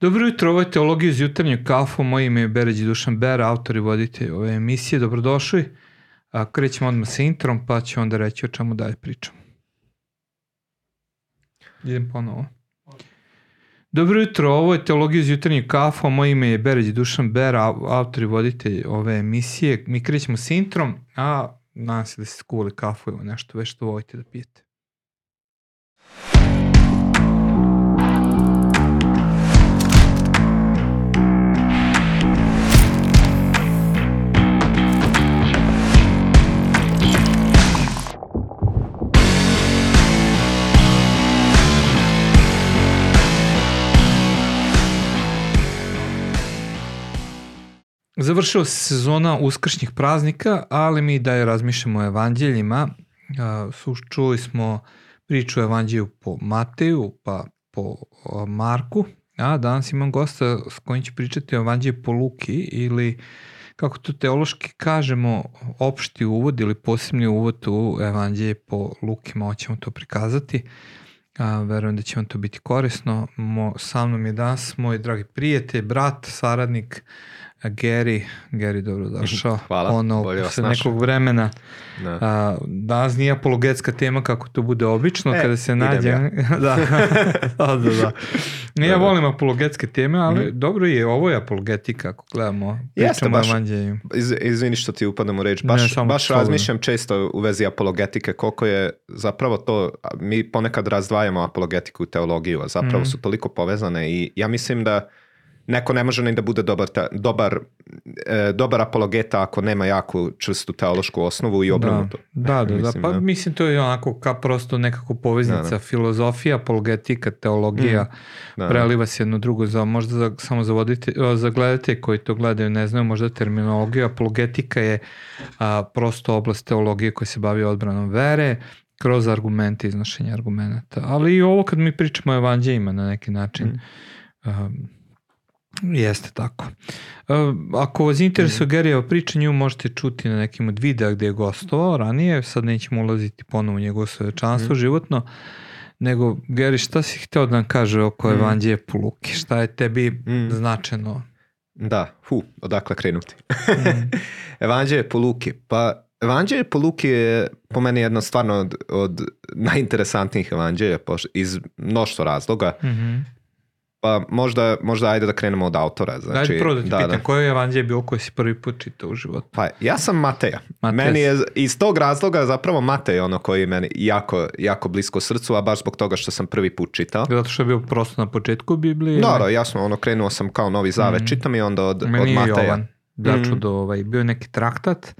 Dobro jutro, ovo je Teologija iz jutarnjeg kafu, moje ime je Beređi Dušan Bera, autor i voditelj ove emisije, dobrodošli. A, krećemo odmah sa introm, pa ću onda reći o čemu dalje pričam. Idem ponovo. Dobro jutro, ovo je Teologija iz jutarnjeg kafa, moje ime je Beređi Dušan Bera, autor i voditelj ove emisije. Mi krećemo sa introm, a nadam se da ste skuvali kafu ili nešto već što volite da pijete. Završila se sezona uskršnjih praznika, ali mi da je razmišljamo o evanđeljima. Čuli smo priču o evanđelju po Mateju, pa po Marku, a danas imam gosta s kojim će pričati o evanđelju po Luki ili kako to teološki kažemo, opšti uvod ili posebni uvod u evanđelje po Luki, malo ćemo to prikazati. A, verujem da će vam to biti korisno. Mo, sa mnom je danas moj dragi prijatelj, brat, saradnik, Gary, Gary dobro došao. Hvala, ono, bolje vas nekog vremena. Da. A, danas nije apologetska tema kako to bude obično, e, kada se nađe. Ja. da. da, da, da. Ja da, volim apologetske teme, ali mm. dobro je, ovo je apologetika ako gledamo. Jeste, baš, iz, izvini što ti upadam u reč, baš, ne, baš razmišljam često u vezi apologetike, koliko je zapravo to, mi ponekad razdvajamo apologetiku i teologiju, a zapravo mm. su toliko povezane i ja mislim da neko ne može ni da bude dobar, ta, dobar, e, dobar apologeta ako nema jako čvrstu teološku osnovu i obrnuto. Da, da, da, mislim, da, pa da. mislim to je onako ka prosto nekako poveznica, da, da. filozofija, apologetika, teologija, mm, da, preliva se jedno drugo, za, možda za, samo za, vodite, za gledate koji to gledaju ne znaju možda terminologiju, apologetika je a, prosto oblast teologije koja se bavi odbranom vere, kroz argumente, iznošenje argumenta. Ali i ovo kad mi pričamo o evanđejima na neki način, mm. um, Jeste tako. E, ako vas interesuje mm. Garyjeva priča, nju možete čuti na nekim od videa gde je gostovao ranije, sad nećemo ulaziti ponovo u njegovo svečanstvo mm. životno, nego Gary, šta si hteo da nam kaže oko mm. Evanđelje po Luki? Šta je tebi mm. značeno? Da, hu, odakle krenuti. mm. Evanđelje po Luki, pa Evanđelje po Luki je po meni jedno stvarno od, od najinteresantnijih evanđelja iz mnoštvo razloga. Mm -hmm. Pa možda, možda ajde da krenemo od autora. Znači, ajde prvo da ti da, pitam, da. koje je evanđelje bio koje si prvi put čitao u životu? Pa ja sam Mateja. Mateja. Meni je iz tog razloga zapravo Matej ono koji je meni jako, jako blisko srcu, a baš zbog toga što sam prvi put čitao. Zato što je bio prosto na početku Biblije? Da, da, jasno, ono krenuo sam kao novi zavet, mm. čitam i onda od, meni od Mateja. Jovan. Daču mm. do, ovaj, bio neki traktat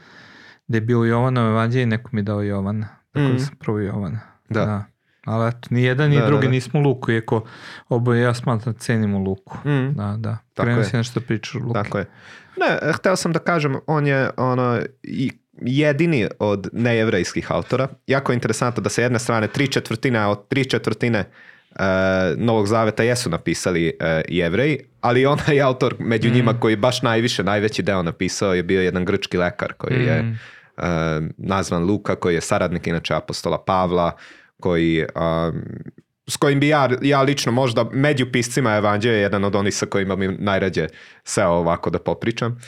gde je bio Jovanov evanđelje i neko mi dao Jovana. Tako mm. da sam prvo Jovana. Da. da. Ali eto, ni jedan ni da, drugi da, da. nismo Luku, iako oboje ja smatram cenimo Luku. Mm. Da, da. Krenuo si nešto pričaš o Luku. Tako je. Ne, hteo sam da kažem, on je ono, i jedini od nejevrejskih autora. Jako je interesantno da se jedne strane tri četvrtine od tri četvrtine uh, Novog Zaveta jesu napisali uh, jevreji, ali onaj autor među mm. njima koji baš najviše, najveći deo napisao je bio jedan grčki lekar koji mm. je uh, nazvan Luka, koji je saradnik inače apostola Pavla, koji, um, s kojim bi ja, ja lično možda među piscima evanđelja jedan od onih sa kojima mi najrađe seo ovako da popričam.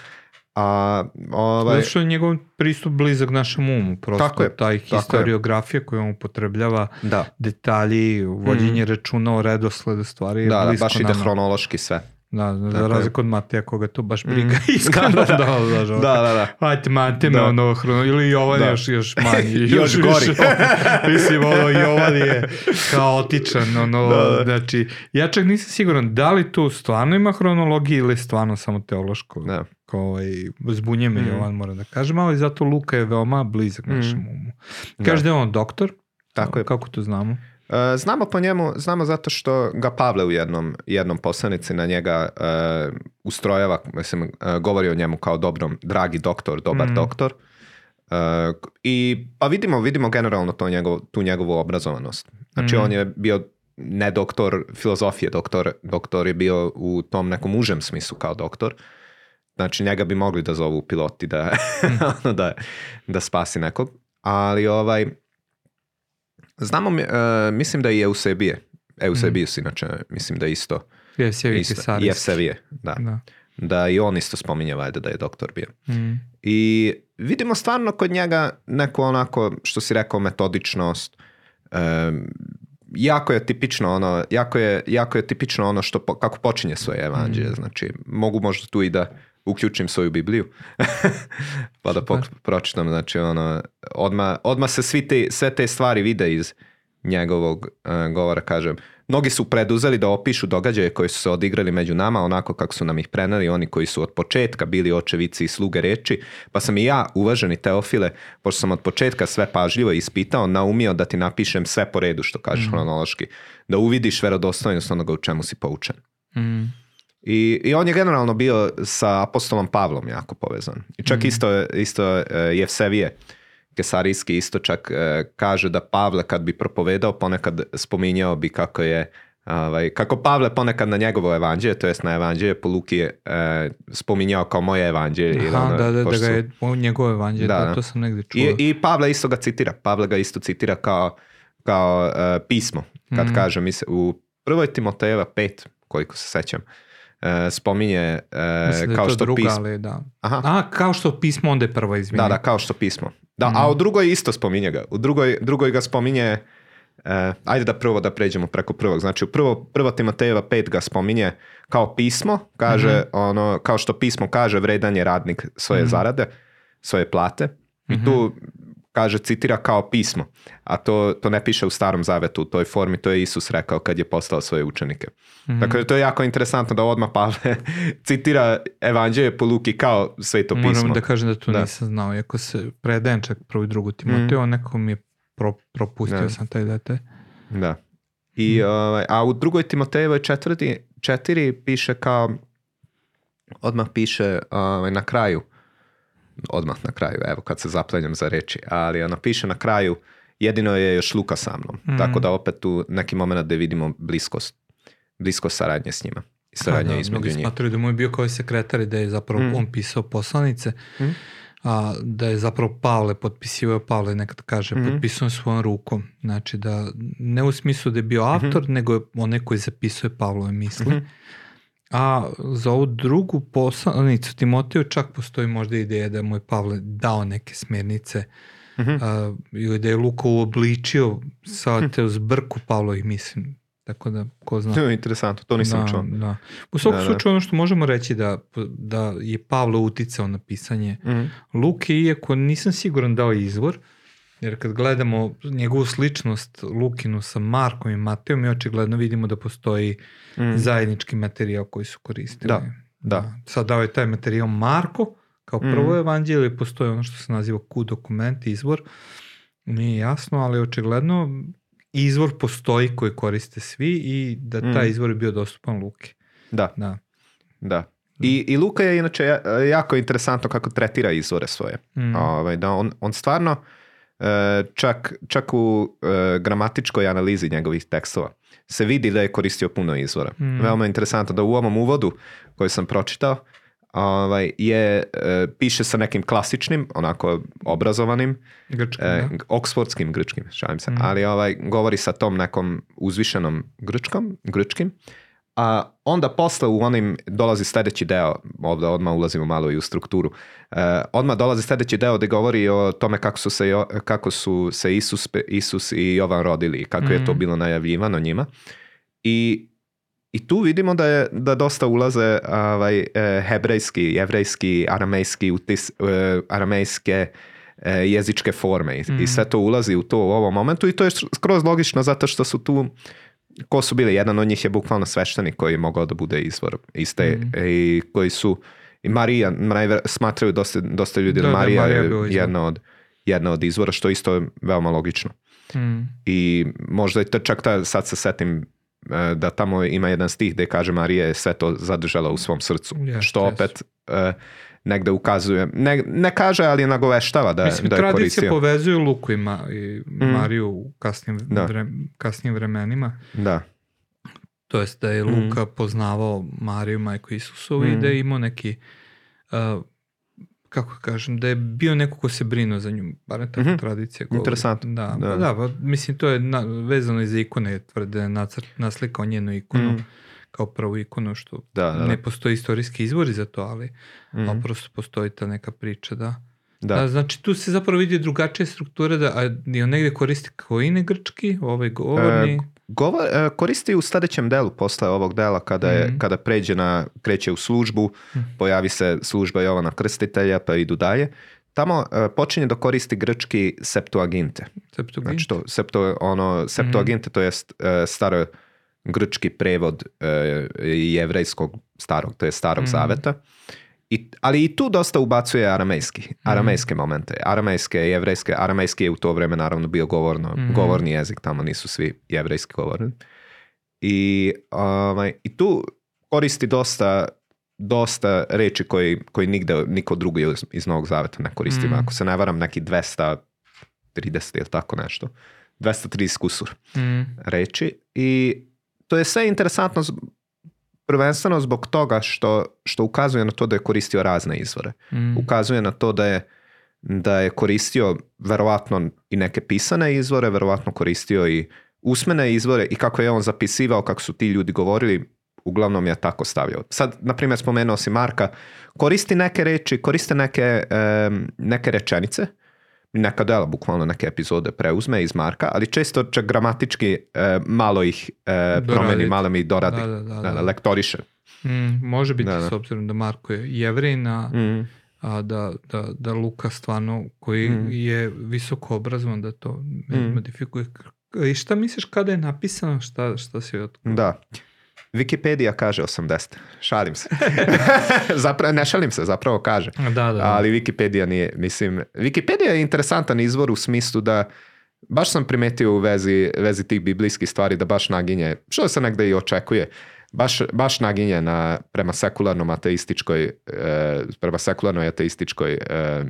A, ovaj... Zato što je njegov pristup blizak našem umu, prosto tako je, taj historiografija koju on upotrebljava, da. detalji, vođenje mm. računa o redosledu stvari. Da, da, baš ide hronološki sve. Da, da, za razliku od Mateja koga to baš briga mm. iskreno. Da, da, da. da, da, da, da. Ajde, Mate me da. ono, hrono, ili Jovan da. još, još manji. još, još gori. Još, mislim, ono, Jovan je kaotičan, ono, da, da. znači, ja čak nisam siguran da li tu stvarno ima hronologije ili stvarno samo teološko. Da. Kao, ovaj, zbunje me mm. Jovan, moram da kažem, ali zato Luka je veoma blizak mm. našem umu. Kaže da. da je on doktor, Tako je. Kako to znamo? E, znamo po njemu, znamo zato što ga Pavle u jednom, jednom poslanici na njega uh, ustrojava, mislim, uh, govori o njemu kao dobrom, dragi doktor, dobar mm. doktor. Uh, I pa vidimo, vidimo generalno to njegov, tu njegovu obrazovanost. Znači mm. on je bio ne doktor filozofije, doktor, doktor je bio u tom nekom užem smislu kao doktor. Znači njega bi mogli da zovu piloti da, mm. da, da spasi nekog. Ali ovaj, Znamo, uh, mislim da i Eusebije, Eusebius mm. inače, mislim da isto Jevsevije, da. da. Da i on isto spominje valjda da je doktor bio. Mm. I vidimo stvarno kod njega neku onako, što si rekao, metodičnost. jako je tipično ono, jako je, jako je tipično ono što, kako počinje svoje evanđelje. Mm. Znači, mogu možda tu i da uključim svoju Bibliju pa da pročitam. Znači, ono, odmah, odmah se svi te, sve te stvari vide iz njegovog uh, govora, kažem. Mnogi su preduzeli da opišu događaje koji su se odigrali među nama, onako kako su nam ih preneli oni koji su od početka bili očevici i sluge reči, pa sam i ja, uvaženi Teofile, pošto sam od početka sve pažljivo ispitao, naumio da ti napišem sve po redu, što kažeš mm. hronološki, da uvidiš verodostojnost onoga u čemu si poučen. Mm. I, I on je generalno bio sa apostolom Pavlom jako povezan. I čak mm. isto, isto uh, Jevsevije, Kesarijski isto čak e, kaže da Pavle kad bi propovedao ponekad spominjao bi kako je Ovaj, kako Pavle ponekad na njegovo evanđelje, to jest na evanđelje po Luki je e, spominjao kao moje evanđelje. Aha, ono, da, da, da ga je njegovo evanđelje, da, to sam negdje čuo. I, I Pavle isto ga citira, Pavle ga isto citira kao, kao e, pismo, kad mm. kaže, mi se, u prvoj Timotejeva 5, koliko se sećam, e, spominje uh, kao što druga, pismo. Ali da. Aha. A, kao što pismo, onda je prvo izvinje. Da, da, kao što pismo. Da, a u drugoj isto spominje ga. U drugoj, drugoj ga spominje, uh, ajde da prvo da pređemo preko prvog. Znači, u prvo, prvo Timotejeva 5 ga spominje kao pismo, kaže, mm ono, kao što pismo kaže, vredan je radnik svoje mm zarade, svoje plate. I mhm. tu kaže, citira kao pismo, a to, to ne piše u starom zavetu u toj formi, to je Isus rekao kad je postao svoje učenike. Mm-hmm. Dakle, to je jako interesantno da odmah Pavle citira evanđelje po Luki kao sveto pismo. Moram da kažem da to nisam znao, iako se predajem čak prvo i drugu Timoteo, mm. nekako mi je pro, propustio sam taj dete. Da. I, mm. ovaj, a u drugoj Timotejevoj četvrti, četiri piše kao, odmah piše ovaj, na kraju, odmah na kraju, evo kad se zaplenjam za reći, ali ono piše na kraju, jedino je još Luka sa mnom, mm. tako da opet tu neki moment da vidimo bliskost, bliskost saradnje s njima i saradnje između njih. Smatraju da mu je bio kao sekretar i da je zapravo mm. on pisao poslanice, mm. a, da je zapravo Pavle potpisivao, Pavle nekad kaže, mm. potpisao svojom rukom, znači da ne u smislu da je bio mhm. autor, mm. nego je onaj koji zapisuje Pavlove misli. Mm. A za ovu drugu poslanicu Timoteju čak postoji možda ideja da mu je Pavle dao neke smernice uh -huh. a, ili da je Luka uobličio sa te zbrku Pavlovih mislim. Tako da, ko zna. Je interesantno, to nisam da, čuo. Da. U svakom da, slučaju ono što možemo reći da, da je Pavlo uticao na pisanje uh mhm. -huh. Luke, iako nisam siguran dao izvor, Jer kad gledamo njegovu sličnost Lukinu sa Markom i Matejom, mi očigledno vidimo da postoji mm. zajednički materijal koji su koristili. Da, da. Sad dao je taj materijal Marko, kao mm. prvo mm. evanđelje, postoji ono što se naziva Q dokument, izvor. Nije jasno, ali očigledno izvor postoji koji koriste svi i da taj mm. izvor je bio dostupan Luki. Da. Da. Da. I, I Luka je inače jako interesantno kako tretira izvore svoje. Mm. Ovaj, da on, on stvarno E, čak, čak u e, gramatičkoj analizi njegovih tekstova se vidi da je koristio puno izvora. Mm. Veoma interesantno da u ovom uvodu koji sam pročitao ovaj, je, e, piše sa nekim klasičnim, onako obrazovanim, grčkim, e, oksfordskim grčkim, šalim se, mm. ali ovaj, govori sa tom nekom uzvišenom grčkom, grčkim, a onda posle u onim dolazi sledeći deo, ovde odmah ulazimo malo i u strukturu, uh, odmah dolazi sledeći deo gde govori o tome kako su se, kako su se Isus, Isus i Jovan rodili i kako mm. je to mhm. bilo najavljivano njima. I, i tu vidimo da, je, da dosta ulaze ovaj, e, hebrejski, jevrejski, aramejski, utis, uh, aramejske jezičke forme I, mm. i sve to ulazi u to u ovom momentu i to je skroz logično zato što su tu ko su bili? Jedan od njih je bukvalno sveštenik koji je mogao da bude izvor iste mm. i koji su i Marija, smatraju dosta, dosta ljudi da, da Marija, da, Marija je jedna od, jedna od izvora, što isto je veoma logično. Mm. I možda je to čak ta, sad se setim e, da tamo ima jedan stih gde kaže Marija je sve to zadržala u svom srcu. Yes, što opet yes negde ukazuje. Ne, ne kaže, ali nagoveštava da, Mislim, da je koristio. Mislim, povezuje Luku i, Ma, i mm. Mariju u kasnim, da. vre, kasnim vremenima. Da. To jest da je Luka mm. poznavao Mariju, majku Isusovu mm. i da je imao neki uh, kako kažem, da je bio neko ko se brinuo za nju, bar tako mm -hmm. tradicija govori. Interesantno. Da, da. Pa da, pa, mislim, to je na, vezano i za ikone, tvrde je naslikao njenu ikonu. Mm kao prvu ikonu, što ne postoji istorijski izvori za to, ali, mm. prosto postoji ta neka priča, da. Da. znači tu se zapravo vidi drugačije strukture, da a on negdje koristi kojine grčki, ovaj govorni... E, koristi u sljedećem delu posle ovog dela kada, je, mhm. kada pređe na, kreće u službu, mhm. pojavi se služba Jovana Krstitelja pa idu dalje. Tamo e, počinje da koristi grčki Septuaginte. Septuaginte. Znači to, septo, ono, Septuaginte to je e, staro grčki prevod jevrejskog starog, to je starog zaveta. I, ali i tu dosta ubacuje aramejski, mhm. aramejske momente. Aramejske, jevrejske, aramejski je u to vrijeme naravno bio govorno, mm govorni jezik, tamo nisu svi jevrejski govorni. I, ovaj, I tu koristi dosta, dosta reči koji, koji nigde niko drugi iz Novog Zaveta ne koristi. mm Ako se ne varam, neki 230 ili tako nešto. 230 kusur mm reči. I to je sve interesantno prvenstveno zbog toga što, što ukazuje na to da je koristio razne izvore. Mm. Ukazuje na to da je, da je koristio verovatno i neke pisane izvore, verovatno koristio i usmene izvore i kako je on zapisivao, kako su ti ljudi govorili, uglavnom je tako stavljao. Sad, na primjer, spomenuo si Marka, koristi neke reči, koriste neke, neke rečenice, neka dela, bukvalno neke epizode preuzme iz Marka, ali često čak gramatički e, malo ih e, promeni, malo mi doradi, da, da, da, lektoriše. Mm, može biti s obzirom da Marko je jevrin, mm. a, da, da, da Luka stvarno koji mm. je visoko obrazovan da to mm. modifikuje. I šta misliš kada je napisano, šta, šta si otkrio? Da. Wikipedia kaže 80. Šalim se. zapravo, ne šalim se, zapravo kaže. Da, da, Ali Wikipedia nije, mislim, Wikipedia je interesantan izvor u smislu da baš sam primetio u vezi, vezi tih biblijskih stvari da baš naginje, što se negde i očekuje, baš, baš naginje na, prema sekularnom ateističkoj, e, prema sekularnoj ateističkoj e,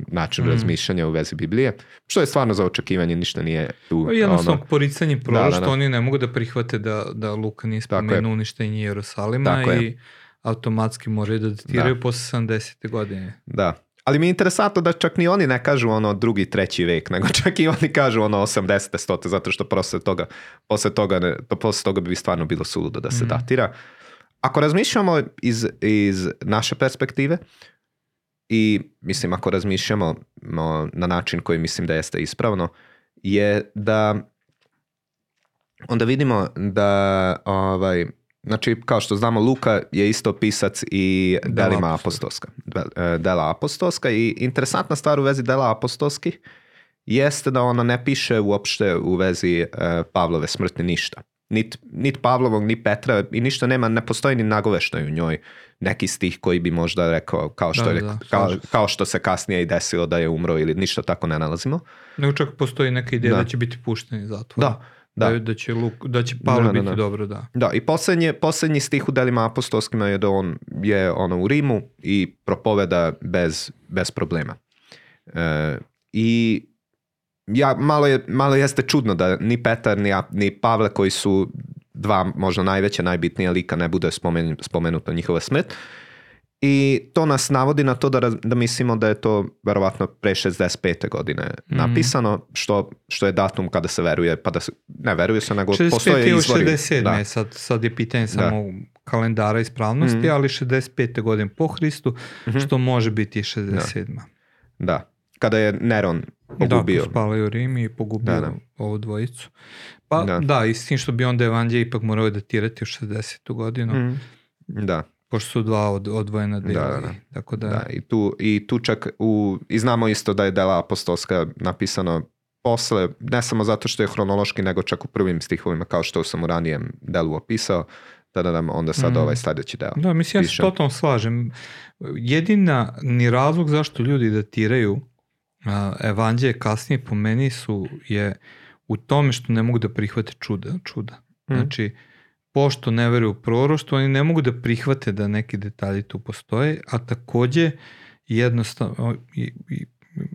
načinu mm. razmišljanja u vezi Biblije, što je stvarno za očekivanje, ništa nije tu. Jednostavno ono, poricanje proroštva, oni ne mogu da prihvate da, da Luka nije spomenuo uništenje Jerusalima i automatski moraju da datiraju posle 70. godine. Da, ali mi je interesantno da čak ni oni ne kažu ono drugi, treći vek, nego čak i oni kažu ono 80. stote, zato što posle toga, posle toga, ne, posle toga bi stvarno bilo suludo da se mm. datira. Ako razmišljamo iz, iz naše perspektive, i mislim ako razmišljamo na način koji mislim da jeste ispravno, je da onda vidimo da ovaj, Znači, kao što znamo, Luka je isto pisac i delima apostolska. E, dela apostolska i interesantna stvar u vezi dela apostolskih jeste da ona ne piše uopšte u vezi e, Pavlove smrti ništa. Nit, nit Pavlovog, ni Petra i ništa nema, ne postoji ni nagovešnoj u njoj neki stih koji bi možda rekao kao što, je, kao, kao, što se kasnije i desilo da je umro ili ništa tako ne nalazimo. Nego čak postoji neka ideja da, da će biti pušteni zatvor. Da, da. Da, će, Luk, da će Pavlo biti dobro, da. Da, i posljednji, posljednji stih u delima apostolskima je da on je ono u Rimu i propoveda bez, bez problema. E, I ja, malo, je, malo jeste čudno da ni Petar ni, ni Pavle koji su dva možda najveća, najbitnija lika ne bude spomen, spomenuto njihova smrt. I to nas navodi na to da, da mislimo da je to verovatno pre 65. godine mm. napisano, što, što je datum kada se veruje, pa da se, ne veruje se, nego 65. postoje izvori. 67. Da. Sad, sad je pitanje samo da. kalendara ispravnosti, mm. ali 65. godine po Hristu, mm-hmm. što može biti 67. Da. da. Kada je Neron pogubio. Da, spalio Rim i pogubio da, ovu dvojicu. Pa da, da i s tim što bi onda Evanđelje ipak morao datirati u 60. godinu. Mm. Da pošto su dva od, odvojena dela. Da, da. Tako da... da i, tu, I tu čak u, i znamo isto da je dela apostolska napisano posle, ne samo zato što je hronološki, nego čak u prvim stihovima, kao što sam u ranijem delu opisao, da nam onda sad mm. ovaj sljedeći deo. Da, mislim, ja se totalno slažem. Jedina ni razlog zašto ljudi datiraju a, evanđelje kasnije po meni su je u tome što ne mogu da prihvate čuda. čuda. Mm. Znači, pošto ne veruju u proroštvo, oni ne mogu da prihvate da neki detalji tu postoje, a takođe jednostavno i, i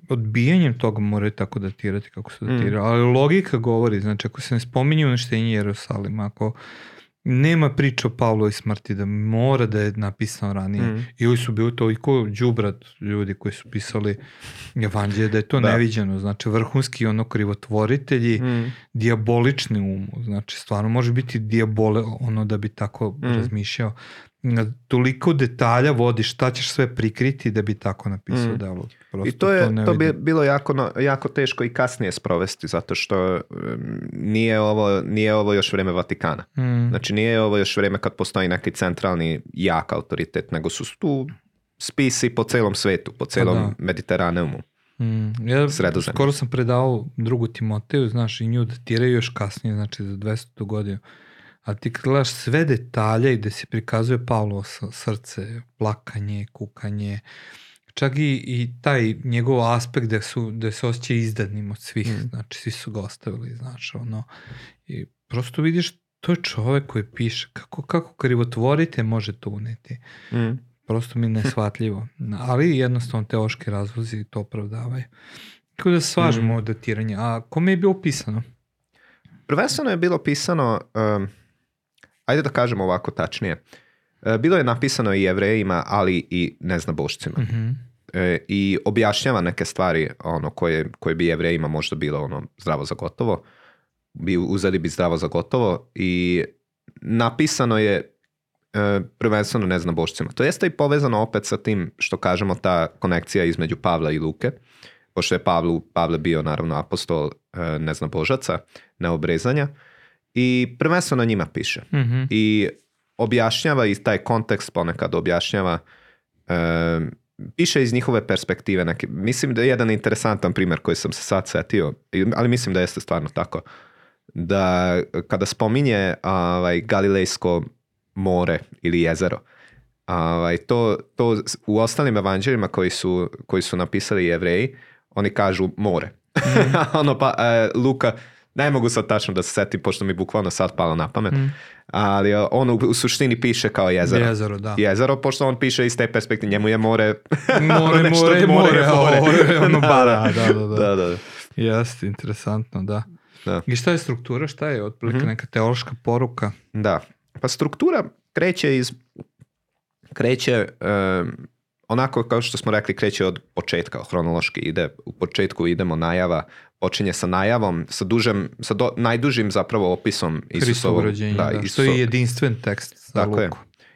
odbijanjem toga moraju tako datirati kako se datiraju. Mm. Ali logika govori, znači ako se ne spominje uništenje Jerusalima, ako nema priča o Pavlovoj smrti, da mora da je napisano ranije. Mm. Ili su bili toliko džubrat ljudi koji su pisali evanđelje da je to da. neviđeno. Znači, vrhunski ono krivotvoritelji, mm. diabolični umu. Znači, stvarno može biti diabole ono da bi tako mm. razmišljao toliko detalja vodi šta ćeš sve prikriti da bi tako napisao mm. delo. Prosto I to je to, to bi bilo jako, jako teško i kasnije sprovesti zato što nije ovo, nije ovo još vreme Vatikana. Mm. Znači nije ovo još vreme kad postoji neki centralni jak autoritet, nego su tu spisi po celom svetu, po celom pa da. Mediteraneumu. Mm, ja skoro sam predao drugu Timoteju, znaš, i nju datiraju još kasnije, znači za 200. godinu a ti kad gledaš sve detalje gde se prikazuje Pavlovo srce, plakanje, kukanje, čak i, i taj njegov aspekt gde, su, gde se osjeća izdanim od svih, mm. znači svi su ga ostavili, znaš, ono, i prosto vidiš, to je čovek koji piše, kako, kako krivotvorite može to uneti. Mm. Prosto mi nesvatljivo. Ali jednostavno teoški razvozi to opravdavaju. Kako da svažemo mm. od datiranja. A kome je bilo pisano? Prvenstveno je bilo pisano um, ajde da kažemo ovako tačnije. E, bilo je napisano i jevrejima, ali i neznabošcima. Mm-hmm. I objašnjava neke stvari ono, koje, koje bi jevrejima možda bilo ono, zdravo za gotovo. Bi, uzeli bi zdravo za gotovo i napisano je e, prvenstveno neznabošcima. To jeste i povezano opet sa tim što kažemo ta konekcija između Pavla i Luke, pošto je Pavlu, Pavle bio naravno apostol e, neznabožaca, neobrezanja i prvenstveno njima piše. Mm-hmm. I objašnjava i taj kontekst ponekad objašnjava e, piše iz njihove perspektive. Neki, mislim da je jedan interesantan primjer koji sam se sad setio, ali mislim da jeste stvarno tako. Da kada spominje ovaj, Galilejsko more ili jezero, ovaj, to, to u ostalim evanđeljima koji su, koji su napisali jevreji, oni kažu more. Mm. ono pa, e, Luka ne mogu sad tačno da se setim, pošto mi bukvalno sad palo na pamet. Mm. Ali on u, u, suštini piše kao jezero. Jezero, da. Jezero, pošto on piše iz te perspektive, njemu je more... More, more, more, more, more. Ono bara, da, da, da. da, da. Jeste, interesantno, da. da. I šta je struktura, šta je otprilike mm-hmm. neka teološka poruka? Da, pa struktura kreće iz... Kreće... Um, onako kao što smo rekli kreće od početka hronološki ide u početku idemo najava počinje sa najavom, sa, dužem, sa do, najdužim zapravo opisom Isusovog rođenja, da, da, što je jedinstven tekst za Luku. Je.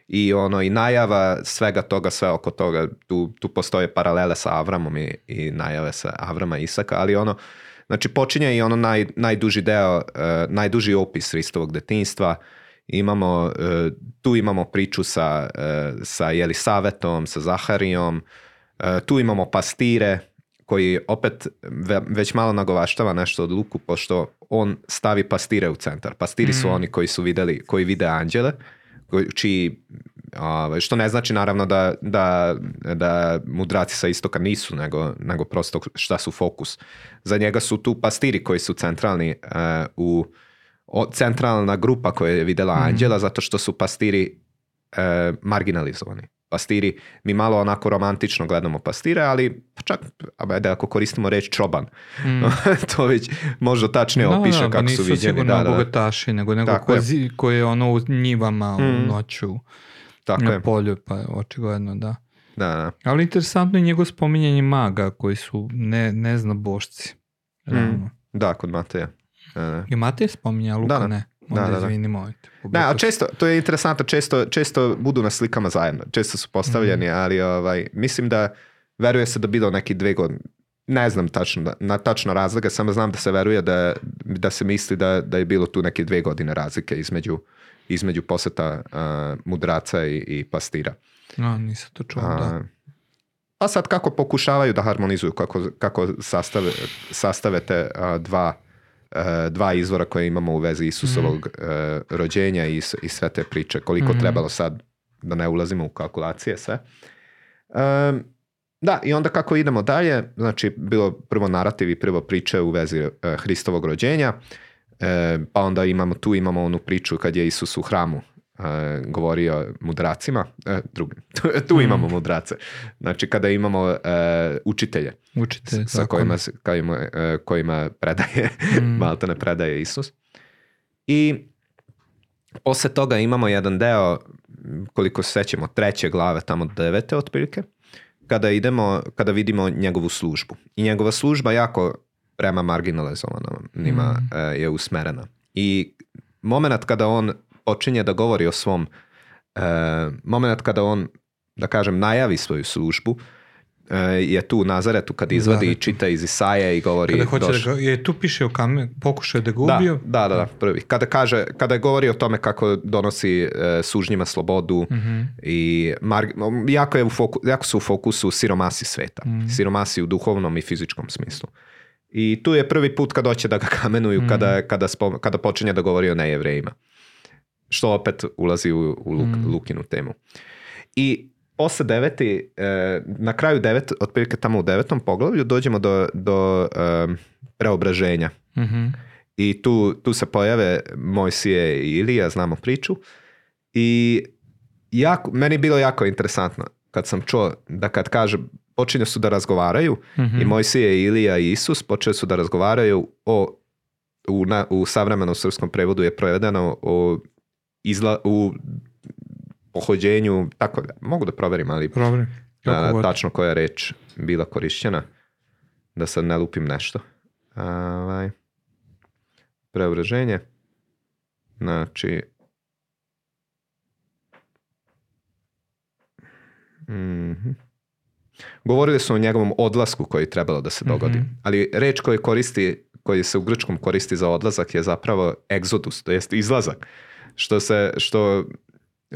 I ono i najava svega toga, sve oko toga, tu, tu postoje paralele sa Avramom i, i najave sa Avrama i Isaka, ali ono, znači počinje i ono naj, najduži deo, uh, najduži opis Hristovog detinstva, imamo, uh, tu imamo priču sa, uh, sa Jelisavetom, sa Zaharijom, tu imamo pastire, koji opet već malo nagovaštava nešto od Luku, pošto on stavi pastire u centar. Pastiri su mm. oni koji su videli, koji vide anđele, čiji, što ne znači naravno da, da, da mudraci sa istoka nisu, nego, nego prosto šta su fokus. Za njega su tu pastiri koji su centralni uh, u centralna grupa koja je videla mm. anđela zato što su pastiri uh, marginalizovani pastiri, mi malo onako romantično gledamo pastire, ali čak, da ako koristimo reč čoban, mm. to već možda tačnije no, opiše no, kako su viđeni. Da, da, bogataši, nego nego ko, je. koji je ono u njivama mm. u noću Tako na je. polju, pa očigledno da. Da, da. Ali interesantno je njegov spominjanje maga koji su ne, ne zna bošci. Mm. Da, kod Mateja. Da, da. I Matej spominja, Luka da, da. ne. Onda da, da, izvini, Da, a često, to je interesantno, često, često budu na slikama zajedno, često su postavljeni, mm. ali ovaj, mislim da veruje se da bilo neki dve godine, ne znam tačno, na tačno razlika, samo znam da se veruje da, da se misli da, da je bilo tu neke dve godine razlike između, između poseta uh, mudraca i, i pastira. A, nisam to čuo, a, da. Pa sad kako pokušavaju da harmonizuju, kako, kako sastave, sastave te uh, dva dva izvora koje imamo u vezi Isusovog mm. rođenja i, i sve te priče, koliko mm. trebalo sad da ne ulazimo u kalkulacije sve. Um, da, i onda kako idemo dalje, znači bilo prvo narativ i prvo priče u vezi uh, Hristovog rođenja, e, pa onda imamo tu imamo onu priču kad je Isus u hramu govorio mudracima, uh, drugim, tu, tu mm. imamo mudrace, znači kada imamo uh, učitelje, Učitelj, sa kojima, kojima, kojima predaje, mm. malta ne predaje Isus. I Posle toga imamo jedan deo, koliko se sećamo, treće glave, tamo devete otprilike, kada idemo, kada vidimo njegovu službu. I njegova služba jako prema marginalizovanima mm. je usmerena. I moment kada on počinje da govori o svom, e, moment kada on, da kažem, najavi svoju službu, e, je tu u Nazaretu kad izvadi i čita iz Isaje i govori... Kada hoće da ga, je tu piše o kamen, pokušao da ga ubio? Da, da, da, prvi. Kada, kaže, kada govori o tome kako donosi e, sužnjima slobodu mm-hmm. i mar, jako, je u foku, jako su u fokusu siromasi sveta. Mm-hmm. Siromasi u duhovnom i fizičkom smislu. I tu je prvi put kad hoće da ga kamenuju, mm. kada, kada, spom, kada počinje da govori o nejevrejima. Što opet ulazi u, u Luk, mm. Lukinu temu. I posle deveti, e, na kraju devet, otprilike tamo u devetom poglavlju, dođemo do, do e, preobraženja. Mm-hmm. I tu, tu se pojave Mojsije i Ilija, znamo priču. I jako, meni je bilo jako interesantno kad sam čuo da kad kaže počinju su da razgovaraju mm-hmm. i Mojsije, Ilija i Isus počeli su da razgovaraju o u, na, u savremenom srpskom prevodu je prevedeno o izla, u pohođenju, tako da, mogu da proverim, ali Proveri. a, tačno koja je reč bila korišćena, da sad ne lupim nešto. Ovaj, preobraženje, znači, mhm. Govorili su o njegovom odlasku koji je trebalo da se dogodi, mm-hmm. ali reč koju koristi, koji se u grčkom koristi za odlazak je zapravo egzodus, to jest izlazak. Što, se, što,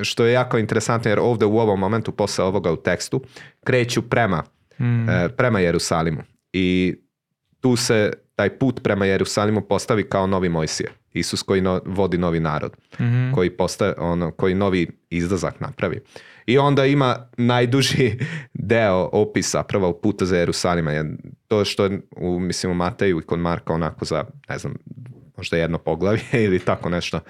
što je jako interesantno jer ovde u ovom momentu posle ovoga u tekstu kreću prema, mm. e, prema Jerusalimu i tu se taj put prema Jerusalimu postavi kao novi Mojsije. Isus koji no, vodi novi narod, mm-hmm. koji, postaje, ono, koji novi izlazak napravi. I onda ima najduži deo opisa prvo puta za Jerusalima. Je to što je u, mislim, u Mateju i kod Marka onako za, ne znam, možda jedno poglavlje ili tako nešto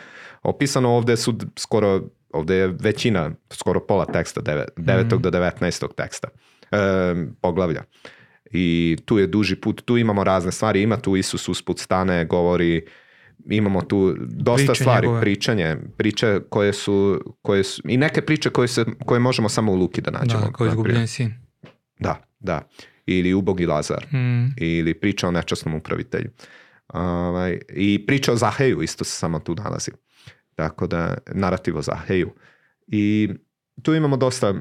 opisano. Ovde su skoro, ovde je većina, skoro pola teksta, 9. Mm. do 19. teksta e, poglavlja. I tu je duži put, tu imamo razne stvari, ima tu Isus usput stane, govori, imamo tu dosta priče stvari, njegove. pričanje, priče koje su, koje su, i neke priče koje, se, koje možemo samo u Luki da nađemo. Da, koji izgubljeni sin. Da, da. Ili ubogi Lazar. Mm. Ili priča o nečasnom upravitelju. Ovaj, I priča o Zaheju isto se samo tu nalazi. Tako da, narativ o Zaheju. I tu imamo dosta,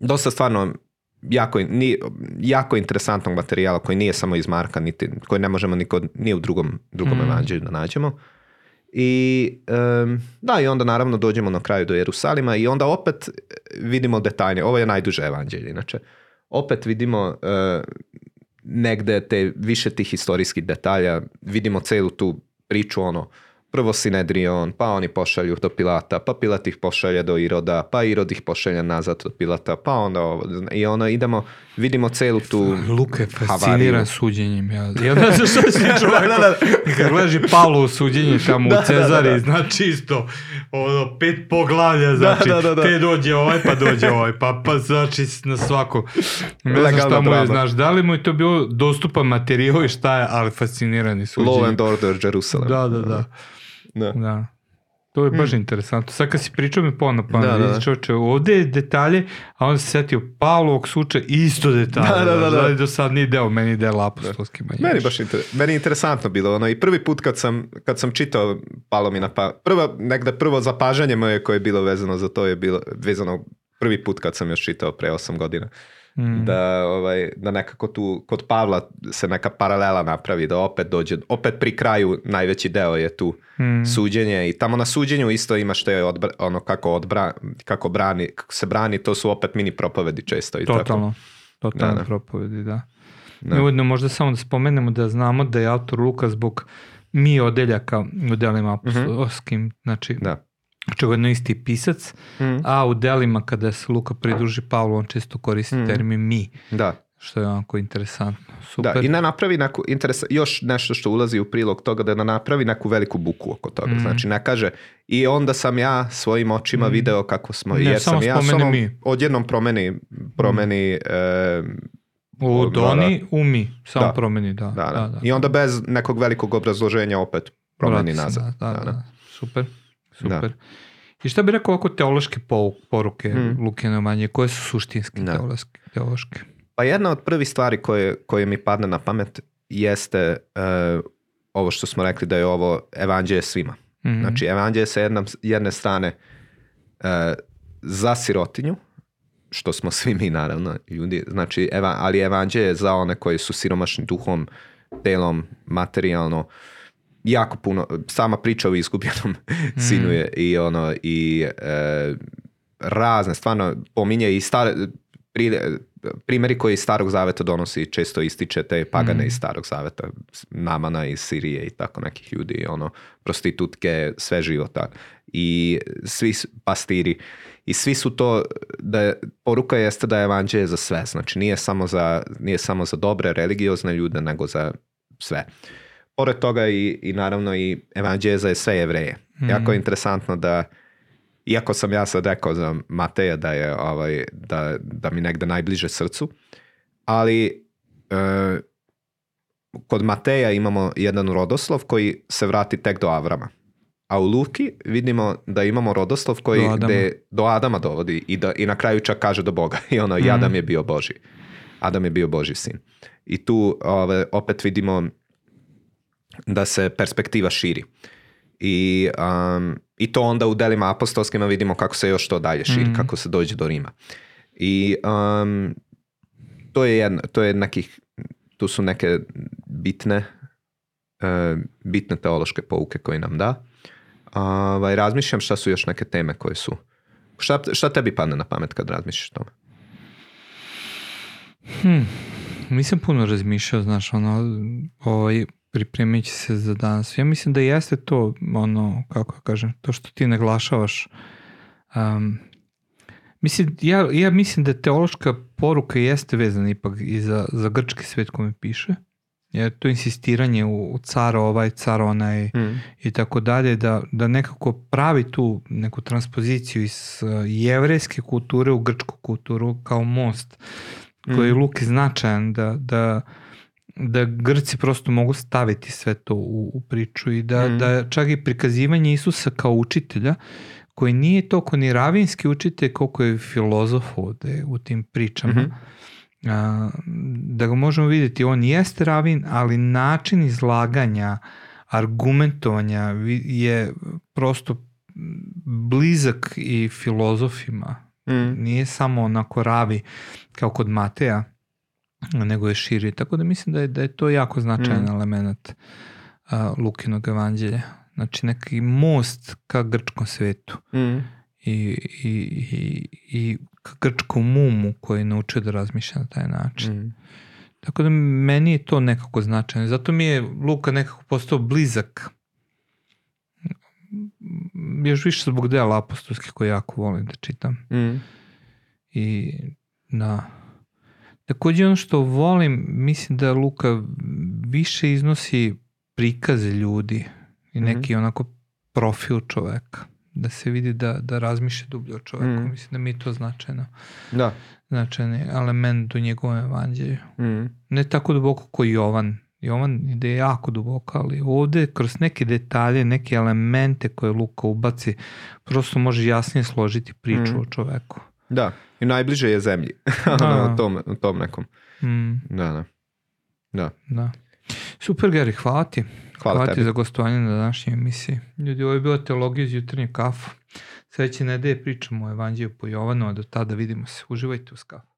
dosta stvarno jako, ni, jako interesantnog materijala koji nije samo iz Marka, niti, koji ne možemo niko, ni u drugom, drugom mm. evanđelju da nađemo. I um, da, i onda naravno dođemo na kraju do Jerusalima i onda opet vidimo detaljnije. Ovo je najduže evanđelje, inače. Opet vidimo uh, negde te više tih historijskih detalja, vidimo celu tu priču, ono, prvo Sinedrion, pa oni pošalju do Pilata, pa Pilat ih pošalje do Iroda, pa Irod ih pošalje nazad do Pilata, pa onda ovo, i ono idemo, vidimo celu tu Luka je fasciniran suđenjem, ja, ja ne znam što si čovjek, da, da, da. kad gledaš Pavlo u suđenje tamo da, u Cezari, da, da, da. znači isto, ono, pet poglavlja, znači, da, da, da, te dođe ovaj, pa dođe ovaj, pa, pa znači na svako, ne znam šta mu je, znaš, da li mu je to bilo dostupan materijal i šta je, ali fascinirani suđenje. Law and Order Jerusalem. Da, da, da. Da. Da. To je baš mm. interesantno. Sad kad si pričao mi ponovno, pa da, da, da. Čoče, ovde je detalje, a on se setio Pavlovog suča isto detalje. Da, da, da, da. da. Do sad nije deo, meni deo apostolski manje. Meni baš inter... meni interesantno bilo. Ono, I prvi put kad sam, kad sam čitao palo mi na pa... Prvo, negde prvo zapažanje moje koje je bilo vezano za to je bilo vezano prvi put kad sam još čitao pre 8 godina. Mm. Da, ovaj, da nekako tu kod Pavla se neka paralela napravi, da opet dođe, opet pri kraju najveći deo je tu mm. suđenje i tamo na suđenju isto ima što je odbra, ono kako, odbra, kako, brani, kako se brani, to su opet mini propovedi često. I totalno, tako. totalno da, da. propovedi, da. da. Uvodno možda samo da spomenemo da znamo da je autor Luka zbog mi odeljaka u delima apostolskim, mm -hmm. znači da očigledno isti pisac, mm. a u delima kada se Luka pridruži Pavlu, on često koristi mm. termin mi. Da. Što je onako interesantno. Super. Da, i na napravi neku, interesa, još nešto što ulazi u prilog toga da na napravi neku veliku buku oko toga. Mm. Znači ne kaže i onda sam ja svojim očima mm. video kako smo, ne, jer sam ja samo mi. odjednom promeni, promeni mm. e, u Doni, u mi, samo da. promeni, da. Da, da. da, da. I onda bez nekog velikog obrazloženja opet promeni nazad. Da, da, da. Super. Super. I šta bi rekao ovako teološke poruke mm. Lukine manje, koje su suštinske teološke, teološke? Pa jedna od prvih stvari koje, koje mi padne na pamet jeste uh, ovo što smo rekli da je ovo evanđelje svima. Mm Znači evanđelje sa jedne, jedne strane uh, za sirotinju, što smo svi mi naravno ljudi, znači, eva, ali evanđelje za one koji su siromašni duhom, telom, materijalno, jako puno, sama priča o izgubljenom mm. sinu je i ono, i e, razne, stvarno pominje i stare, pri, primjeri koji iz starog zaveta donosi često ističe te pagane mm. iz starog zaveta, Namana iz Sirije i tako nekih ljudi, ono, prostitutke, sve života i svi pastiri i svi su to, da poruka jeste da je evanđelje za sve, znači nije samo za, nije samo za dobre religiozne ljude, nego za sve. Pored toga i, i naravno i evanđelje za sve jevreje. Mm. Jako je interesantno da iako sam ja sad rekao za Mateja da je ovaj, da, da mi negde najbliže srcu, ali e, kod Mateja imamo jedan rodoslov koji se vrati tek do Avrama. A u Luki vidimo da imamo rodoslov koji do Adama, gde, do Adama dovodi i, da, i na kraju čak kaže do Boga. I ono, i Adam je bio Boži. Adam je bio Boži sin. I tu ove, opet vidimo da se perspektiva širi. I, um, I to onda u delima apostolskima vidimo kako se još to dalje širi, mm. kako se dođe do Rima. I um, to je jedno, to je nekih, tu su neke bitne, uh, bitne teološke pouke koje nam da. Ovaj, razmišljam šta su još neke teme koje su... Šta, šta tebi padne na pamet kad razmišljaš o tome? Hmm. Nisam puno razmišljao, znaš, ono, ovaj, pripremit se za danas. Ja mislim da jeste to, ono, kako kažem, to što ti naglašavaš. Um, mislim, ja, ja mislim da teološka poruka jeste vezana ipak i za, za grčki svet kome piše. Jer to insistiranje u, u car ovaj, car onaj mm. i tako dalje, da, da nekako pravi tu neku transpoziciju iz uh, jevrejske kulture u grčku kulturu kao most koji je mm. Luki značajan da, da da Grci prosto mogu staviti sve to u, u priču i da, mm. da čak i prikazivanje Isusa kao učitelja koji nije toliko ni ravinski učitelj koliko je filozof ovde u tim pričama. Mm -hmm. a, da ga možemo vidjeti, on jeste ravin, ali način izlaganja, argumentovanja je prosto blizak i filozofima. Mm. Nije samo onako ravi kao kod Mateja, nego je širi. Tako da mislim da je, da je to jako značajan mm. element uh, Lukinog evanđelja. Znači neki most ka grčkom svetu. Mm. I, i, i, i ka grčkom mumu koji je naučio da razmišlja na taj način. Mm. Tako da meni je to nekako značajno. Zato mi je Luka nekako postao blizak još više zbog dela apostolske koje jako volim da čitam. Mm. I na Takođe ono što volim, mislim da Luka više iznosi prikaze ljudi i mhm. neki mm -hmm. onako profil čoveka. Da se vidi da, da razmišlja dublje o čoveku. Mm -hmm. Mislim da mi to značajno. Da. Značajni element u njegovom evanđelju. Mm -hmm. Ne tako duboko kao Jovan. Jovan ide jako duboko, ali ovde kroz neke detalje, neke elemente koje Luka ubaci, prosto može jasnije složiti priču mm. o čoveku. Da, i najbliže je zemlji. ono, u, tom, tom nekom. Mm. Da, da. Da. da. Super, Gary, hvala ti. Hvala, hvala ti za gostovanje na današnjoj emisiji. Ljudi, ovo je bila teologija iz jutarnje kafu. Sledeće nedelje pričamo o evanđelju po Jovanu, a do tada vidimo se. Uživajte uz kafu.